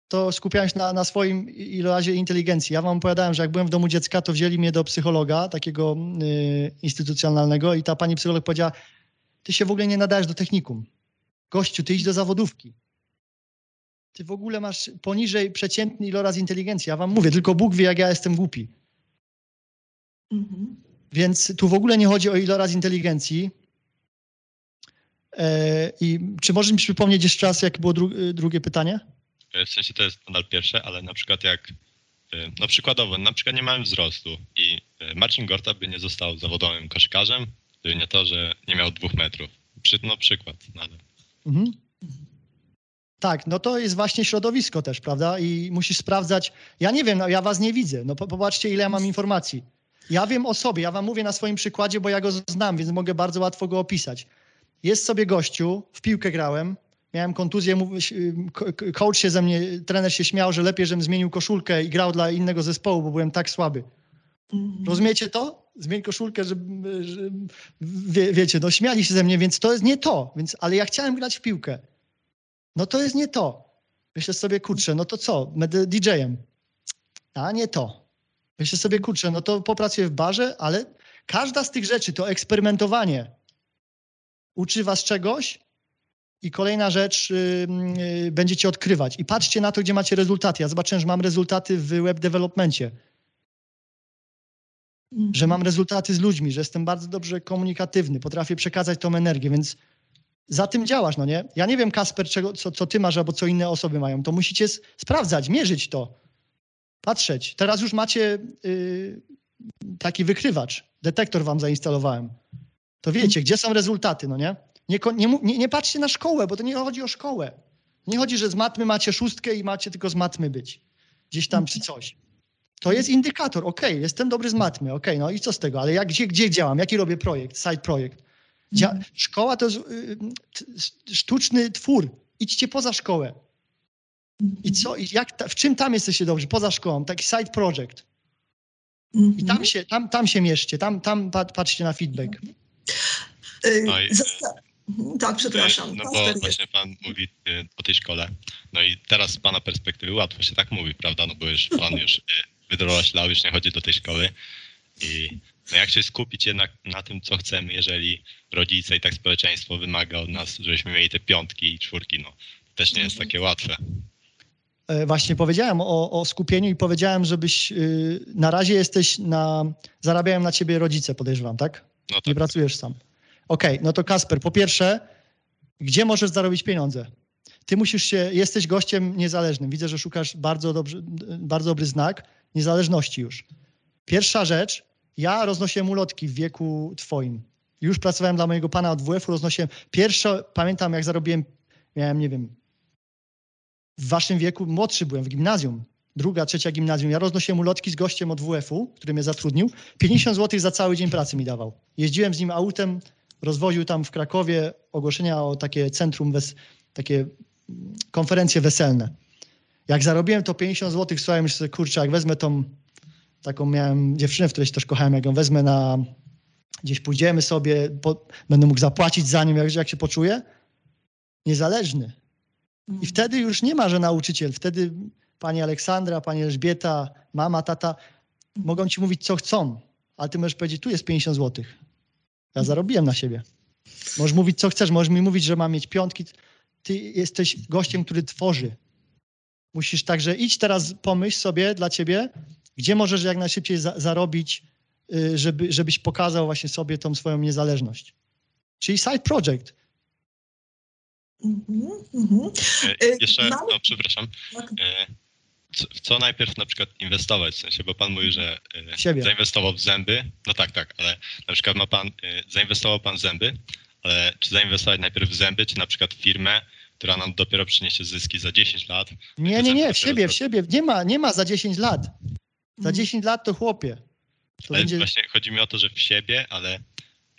to skupiają się na, na swoim ilorazie inteligencji. Ja wam opowiadałem, że jak byłem w domu dziecka, to wzięli mnie do psychologa, takiego y, instytucjonalnego i ta pani psycholog powiedziała, ty się w ogóle nie nadajesz do technikum. Gościu, ty idź do zawodówki. Ty w ogóle masz poniżej przeciętny iloraz inteligencji. Ja wam mówię, tylko Bóg wie, jak ja jestem głupi. Mhm. Więc tu w ogóle nie chodzi o iloraz inteligencji. E, I czy możesz mi przypomnieć jeszcze raz, jakie było dru- y, drugie pytanie? E, W sensie to jest nadal pierwsze, ale na przykład jak, e, no przykładowo, na przykład nie mamy wzrostu i e, Marcin Gorta by nie został zawodowym koszykarzem, gdyby nie to, że nie miał dwóch metrów. Przy, no przykład, no ale Mhm. Tak, no to jest właśnie środowisko też, prawda? I musisz sprawdzać. Ja nie wiem, no ja was nie widzę. No po- popatrzcie, ile ja mam informacji. Ja wiem o sobie, ja wam mówię na swoim przykładzie, bo ja go znam, więc mogę bardzo łatwo go opisać. Jest sobie gościu, w piłkę grałem, miałem kontuzję, coach się ze mnie, trener się śmiał, że lepiej, żebym zmienił koszulkę i grał dla innego zespołu, bo byłem tak słaby. Rozumiecie to? Zmień koszulkę, żeby, że, wie, wiecie, no śmiali się ze mnie, więc to jest nie to. Więc, ale ja chciałem grać w piłkę. No to jest nie to. Myślę sobie, kurczę, no to co? Będę DJ-em. A nie to. Myślę sobie, kurczę, no to popracuję w barze, ale każda z tych rzeczy to eksperymentowanie. uczy was czegoś i kolejna rzecz, y, y, będziecie odkrywać. I patrzcie na to, gdzie macie rezultaty. Ja zobaczyłem, że mam rezultaty w web developmencie, że mam rezultaty z ludźmi, że jestem bardzo dobrze komunikatywny, potrafię przekazać tą energię, więc za tym działasz, no nie? Ja nie wiem, Kasper, czego, co, co ty masz albo co inne osoby mają. To musicie sprawdzać, mierzyć to, patrzeć. Teraz już macie y, taki wykrywacz, detektor wam zainstalowałem. To wiecie, gdzie są rezultaty, no nie? Nie, nie, nie, patrzcie na szkołę, bo to nie chodzi o szkołę. Nie chodzi, że z matmy macie szóstkę i macie tylko z matmy być. Gdzieś tam czy coś. To jest indykator, okej, jestem dobry z matmy, okej, no i co z tego, ale jak, gdzie, gdzie działam, jaki robię projekt, side projekt. Dzia- Szkoła to jest y, t- sztuczny twór. Idźcie poza szkołę. I co, jak, ta, w czym tam jesteście dobrzy, poza szkołą, taki side project. I tam się, tam, tam się mieszcie, tam, tam pat- patrzcie na feedback. Y, No i- Mhm, tak, przepraszam. No bo właśnie pan mówi y, o tej szkole. No i teraz z pana perspektywy łatwo się tak mówi, prawda? No bo już pan już y, wydoroślał, już nie chodzi do tej szkoły. I no jak się skupić jednak na tym, co chcemy, jeżeli rodzice i tak społeczeństwo wymaga od nas, żebyśmy mieli te piątki i czwórki, no to też nie jest takie łatwe. E, Właśnie powiedziałem o, o skupieniu i powiedziałem, żebyś y, na razie jesteś na, zarabiają na ciebie rodzice, podejrzewam, tak? No Nie tak. pracujesz sam. Okej, no to Kasper, po pierwsze, gdzie możesz zarobić pieniądze? Ty musisz się, jesteś gościem niezależnym. Widzę, że szukasz bardzo, dobrze, bardzo dobry znak niezależności już. Pierwsza rzecz, ja roznosiłem ulotki w wieku twoim. Już pracowałem dla mojego pana od WF-u, roznosiłem. Pierwsze, pamiętam jak zarobiłem, miałem, nie wiem, w waszym wieku, młodszy byłem w gimnazjum, druga, trzecia gimnazjum. Ja roznosiłem ulotki z gościem od WF-u, który mnie zatrudnił. 50 zł za cały dzień pracy mi dawał. Jeździłem z nim autem, rozwoził tam w Krakowie ogłoszenia o takie centrum, wes- takie konferencje weselne. Jak zarobiłem to 50 zł, słuchałem sobie, kurczę, jak wezmę tą, taką miałem dziewczynę, w której się też kochałem, jak ją wezmę na, gdzieś pójdziemy sobie, po, będę mógł zapłacić za nim, jak, jak się poczuję, niezależny. I wtedy już nie ma, że nauczyciel. Wtedy pani Aleksandra, pani Elżbieta, mama, tata mogą ci mówić, co chcą, ale ty możesz powiedzieć, tu jest 50 zł. Ja zarobiłem na siebie. Możesz mówić, co chcesz, możesz mi mówić, że mam mieć piątki. Ty jesteś gościem, który tworzy. Musisz także idź teraz, pomyśl sobie dla ciebie, gdzie możesz jak najszybciej za zarobić, y, żeby, żebyś pokazał właśnie sobie tą swoją niezależność. Czyli side project. E, Y, Jeszcze, no przepraszam, Tak. e, co, w co najpierw na przykład inwestować, w sensie, bo pan mówi, że e, Siebie. zainwestował w zęby, no tak, tak, ale na przykład ma pan, e, zainwestował pan w zęby, ale czy zainwestować najpierw w zęby, czy na przykład w firmę, która nam dopiero przyniesie zyski za 10 lat? Nie, nie, nie, w siebie, w siebie. Nie ma, nie ma za 10 lat. Za 10 lat to chłopie. To Ale będzie... właśnie chodzi mi o to, że w siebie, ale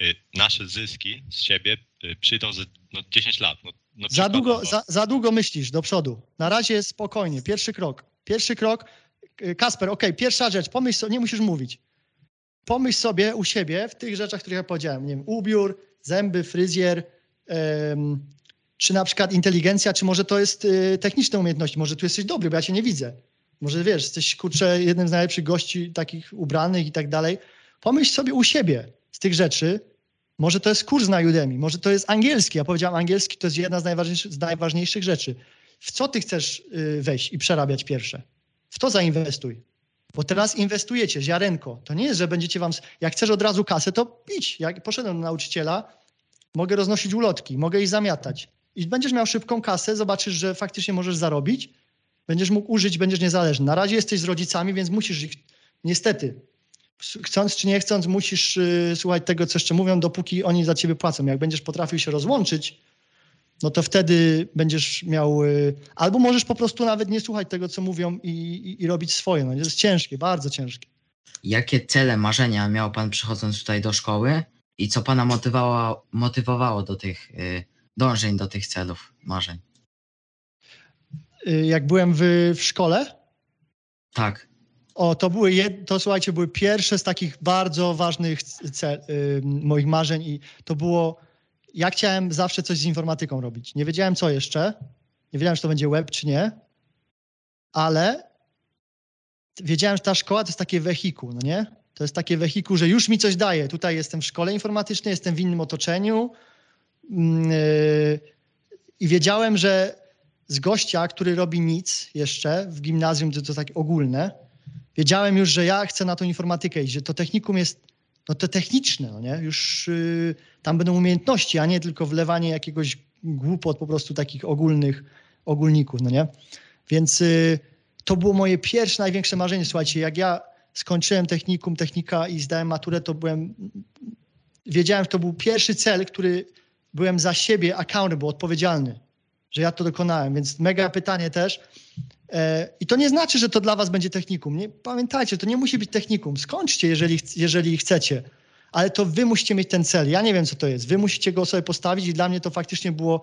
y, nasze zyski z siebie y, przyjdą za no, 10 lat. No, no Za długo, za, za długo myślisz do przodu. Na razie spokojnie. Pierwszy krok. Pierwszy krok. Y, Kasper, okej, pierwsza rzecz. Pomyśl sobie, nie musisz mówić. Pomyśl sobie u siebie w tych rzeczach, których ja powiedziałem. Nie wiem, ubiór, zęby, fryzjer, em, czy na przykład inteligencja, czy może to jest y, techniczne umiejętności. Może tu jesteś dobry, bo ja cię nie widzę. Może wiesz, jesteś kurczę jednym z najlepszych gości takich ubranych i tak dalej. Pomyśl sobie u siebie z tych rzeczy, może to jest kurs na Udemy, może to jest angielski. Ja powiedziałem, angielski to jest jedna z najważniejszych, z najważniejszych rzeczy. W co ty chcesz y, wejść i przerabiać pierwsze? W to zainwestuj. Bo teraz inwestujecie, ziarenko. To nie jest, że będziecie wam... Jak chcesz od razu kasę, to idź. Jak poszedłem do nauczyciela, mogę roznosić ulotki, mogę iść zamiatać. I będziesz miał szybką kasę, zobaczysz, że faktycznie możesz zarobić, będziesz mógł użyć, będziesz niezależny. Na razie jesteś z rodzicami, więc musisz ich, niestety, chcąc czy nie chcąc, musisz y, słuchać tego, co jeszcze mówią, dopóki oni za ciebie płacą. Jak będziesz potrafił się rozłączyć, no to wtedy będziesz miał, y, albo możesz po prostu nawet nie słuchać tego, co mówią i, i, i robić swoje. No, jest ciężkie, bardzo ciężkie. Jakie cele, marzenia miał Pan przychodząc tutaj do szkoły i co Pana motywowało, motywowało do tych y, dążeń, do tych celów, marzeń? Y, Jak byłem w, w szkole, Tak. O, to były, jed, to słuchajcie, były pierwsze z takich bardzo ważnych cel, y, moich marzeń i to było, ja chciałem zawsze coś z informatyką robić. Nie wiedziałem co jeszcze, nie wiedziałem, czy to będzie web, czy nie, ale wiedziałem, że ta szkoła to jest takie wehikuł, no nie? To jest takie wehikuł, że już mi coś daje. Tutaj jestem w szkole informatycznej, jestem w innym otoczeniu, mm, y, i wiedziałem, że z gościa, który robi nic jeszcze w gimnazjum, to, to takie ogólne, wiedziałem już, że ja chcę na tą informatykę iść, że to technikum jest no to techniczne, no nie? Już y, tam będą umiejętności, a nie tylko wlewanie jakiegoś głupot po prostu takich ogólnych ogólników, no nie? Więc y, to było moje pierwsze, największe marzenie. Słuchajcie, jak ja skończyłem technikum, technika i zdałem maturę, to byłem, wiedziałem, że to był pierwszy cel, który byłem za siebie accountable, odpowiedzialny, że ja to dokonałem, więc mega pytanie też. E, I to nie znaczy, że to dla was będzie technikum. Nie, pamiętajcie, to nie musi być technikum. Skończcie, jeżeli, jeżeli chcecie, ale to wy musicie mieć ten cel. Ja nie wiem, co to jest. Wy musicie go sobie postawić i dla mnie to faktycznie było,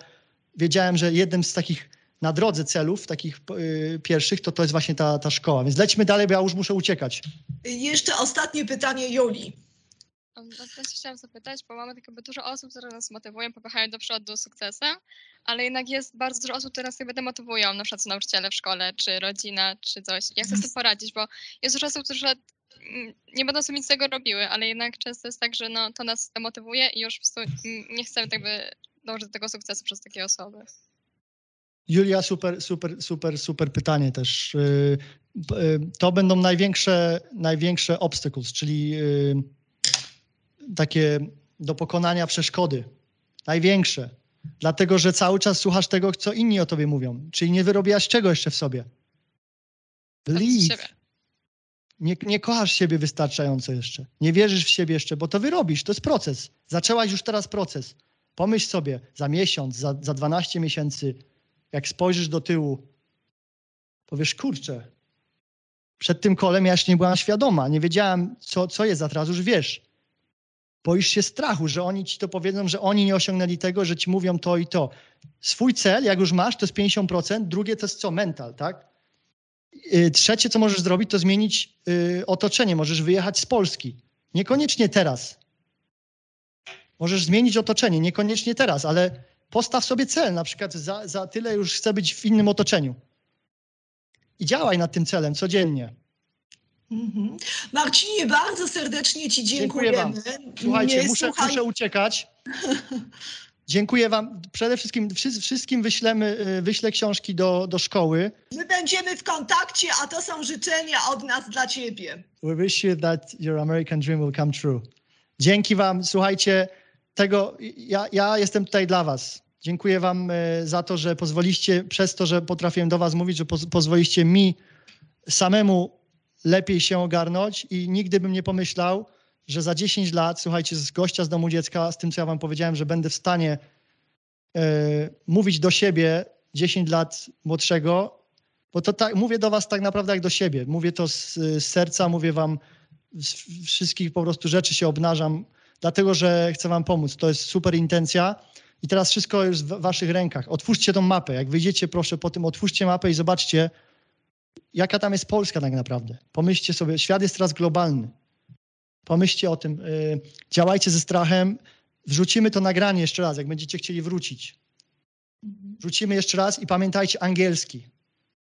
wiedziałem, że jednym z takich na drodze celów, takich y, pierwszych, to to jest właśnie ta, ta szkoła. Więc lećmy dalej, bo ja już muszę uciekać. Jeszcze ostatnie pytanie Joli. No, też chciałam zapytać, bo mamy tak dużo osób, które nas motywują, popychają do przodu do sukcesu, ale jednak jest bardzo dużo osób, które nas jakby demotywują, na przykład nauczyciele w szkole, czy rodzina, czy coś. Jak chcę z tym poradzić, bo jest dużo osób, które mm, nie będą sobie nic z tego robiły, ale jednak często jest tak, że no, to nas demotywuje i już mm, nie chcemy tak jakby dążyć do tego sukcesu przez takie osoby. Julia, super, super, super, super pytanie też. Y, y, To będą największe, największe obstacles, czyli y, takie do pokonania przeszkody. Największe. Dlatego, że cały czas słuchasz tego, co inni o tobie mówią. Czyli nie wyrobiłaś czego jeszcze w sobie. Believe. siebie. Nie, nie kochasz siebie wystarczająco jeszcze. Nie wierzysz w siebie jeszcze, bo to wyrobisz. To jest proces. Zaczęłaś już teraz proces. Pomyśl sobie za miesiąc, za, za 12 miesięcy, jak spojrzysz do tyłu, powiesz, kurczę, przed tym kolem ja jeszcze nie byłam świadoma, nie wiedziałam, co, co jest, a teraz już wiesz. Boisz się strachu, że oni ci to powiedzą, że oni nie osiągnęli tego, że ci mówią to i to. Swój cel, jak już masz, to jest 50%, drugie to jest co? Mental, tak? Y, Trzecie, co możesz zrobić, to zmienić y, otoczenie. Możesz wyjechać z Polski. Niekoniecznie teraz. Możesz zmienić otoczenie, niekoniecznie teraz, ale postaw sobie cel, na przykład za, za tyle już chcę być w innym otoczeniu. I działaj nad tym celem codziennie. Mhm. Marcinie, bardzo serdecznie Ci Dziękuję dziękujemy. wam. Słuchajcie, Nie, muszę, słuchaj, muszę uciekać. [LAUGHS] Dziękuję wam. Przede wszystkim wszy- wszystkim wyślemy, y, wyślę książki do, do szkoły. My będziemy w kontakcie, a to są życzenia od nas dla Ciebie. We wish you that your American dream will come true. Dzięki wam. Słuchajcie, tego ja, ja jestem tutaj dla was. Dziękuję wam e, za to, że pozwoliście, przez to, że potrafiłem do was mówić, że poz, pozwoliście mi samemu lepiej się ogarnąć i nigdy bym nie pomyślał, że za 10 lat, słuchajcie, z gościa z domu dziecka, z tym, co ja wam powiedziałem, że będę w stanie e, mówić do siebie 10 lat młodszego, bo to tak, mówię do was tak naprawdę jak do siebie. Mówię to z, z serca, mówię wam z wszystkich po prostu rzeczy się obnażam, dlatego że chcę wam pomóc. To jest super intencja. I teraz wszystko jest w waszych rękach. Otwórzcie tą mapę. Jak wyjdziecie, proszę, po tym otwórzcie mapę i zobaczcie, jaka tam jest Polska tak naprawdę. Pomyślcie sobie, świat jest teraz globalny. Pomyślcie o tym. y, Działajcie ze strachem. Wrzucimy to nagranie jeszcze raz, jak będziecie chcieli wrócić. Wrzucimy jeszcze raz i pamiętajcie angielski.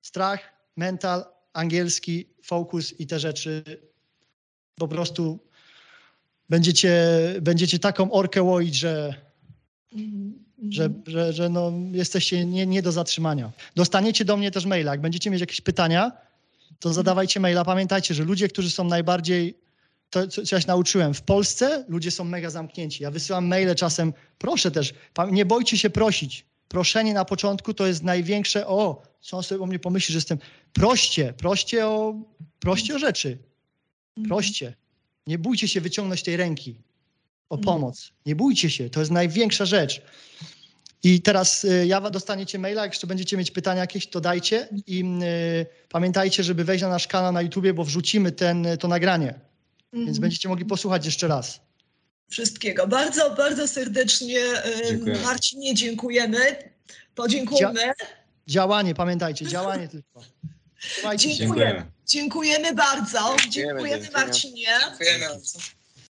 Strach, mental, angielski, fokus i te rzeczy. Po prostu będziecie, będziecie taką orkę łoić, że, że, że, że no, jesteście nie, nie do zatrzymania. Dostaniecie do mnie też maila. Jak będziecie mieć jakieś pytania, to zadawajcie maila. Pamiętajcie, że ludzie, którzy są najbardziej, to co, co ja się nauczyłem, w Polsce ludzie są mega zamknięci. Ja wysyłam maile czasem, proszę też, nie bojcie się prosić. Proszenie na początku to jest największe, o, co on sobie o mnie pomyśli, że jestem, proście, proście o, proście o rzeczy. Proście. Nie bójcie się wyciągnąć tej ręki o pomoc. Nie bójcie się, to jest największa rzecz. I teraz y, ja dostaniecie maila, jak jeszcze będziecie mieć pytania jakieś, to dajcie i y, pamiętajcie, żeby wejść na nasz kanał na YouTubie, bo wrzucimy ten, to nagranie. Więc Mhm. będziecie mogli posłuchać jeszcze raz. Wszystkiego. Bardzo, bardzo serdecznie e, Dziękuję. Marcinie dziękujemy. Podziękujmy. Działanie, pamiętajcie, działanie tylko. Dziękujemy. Dziękujemy bardzo. Dziękujemy dziękujemy. Marcinie. Dziękujemy bardzo.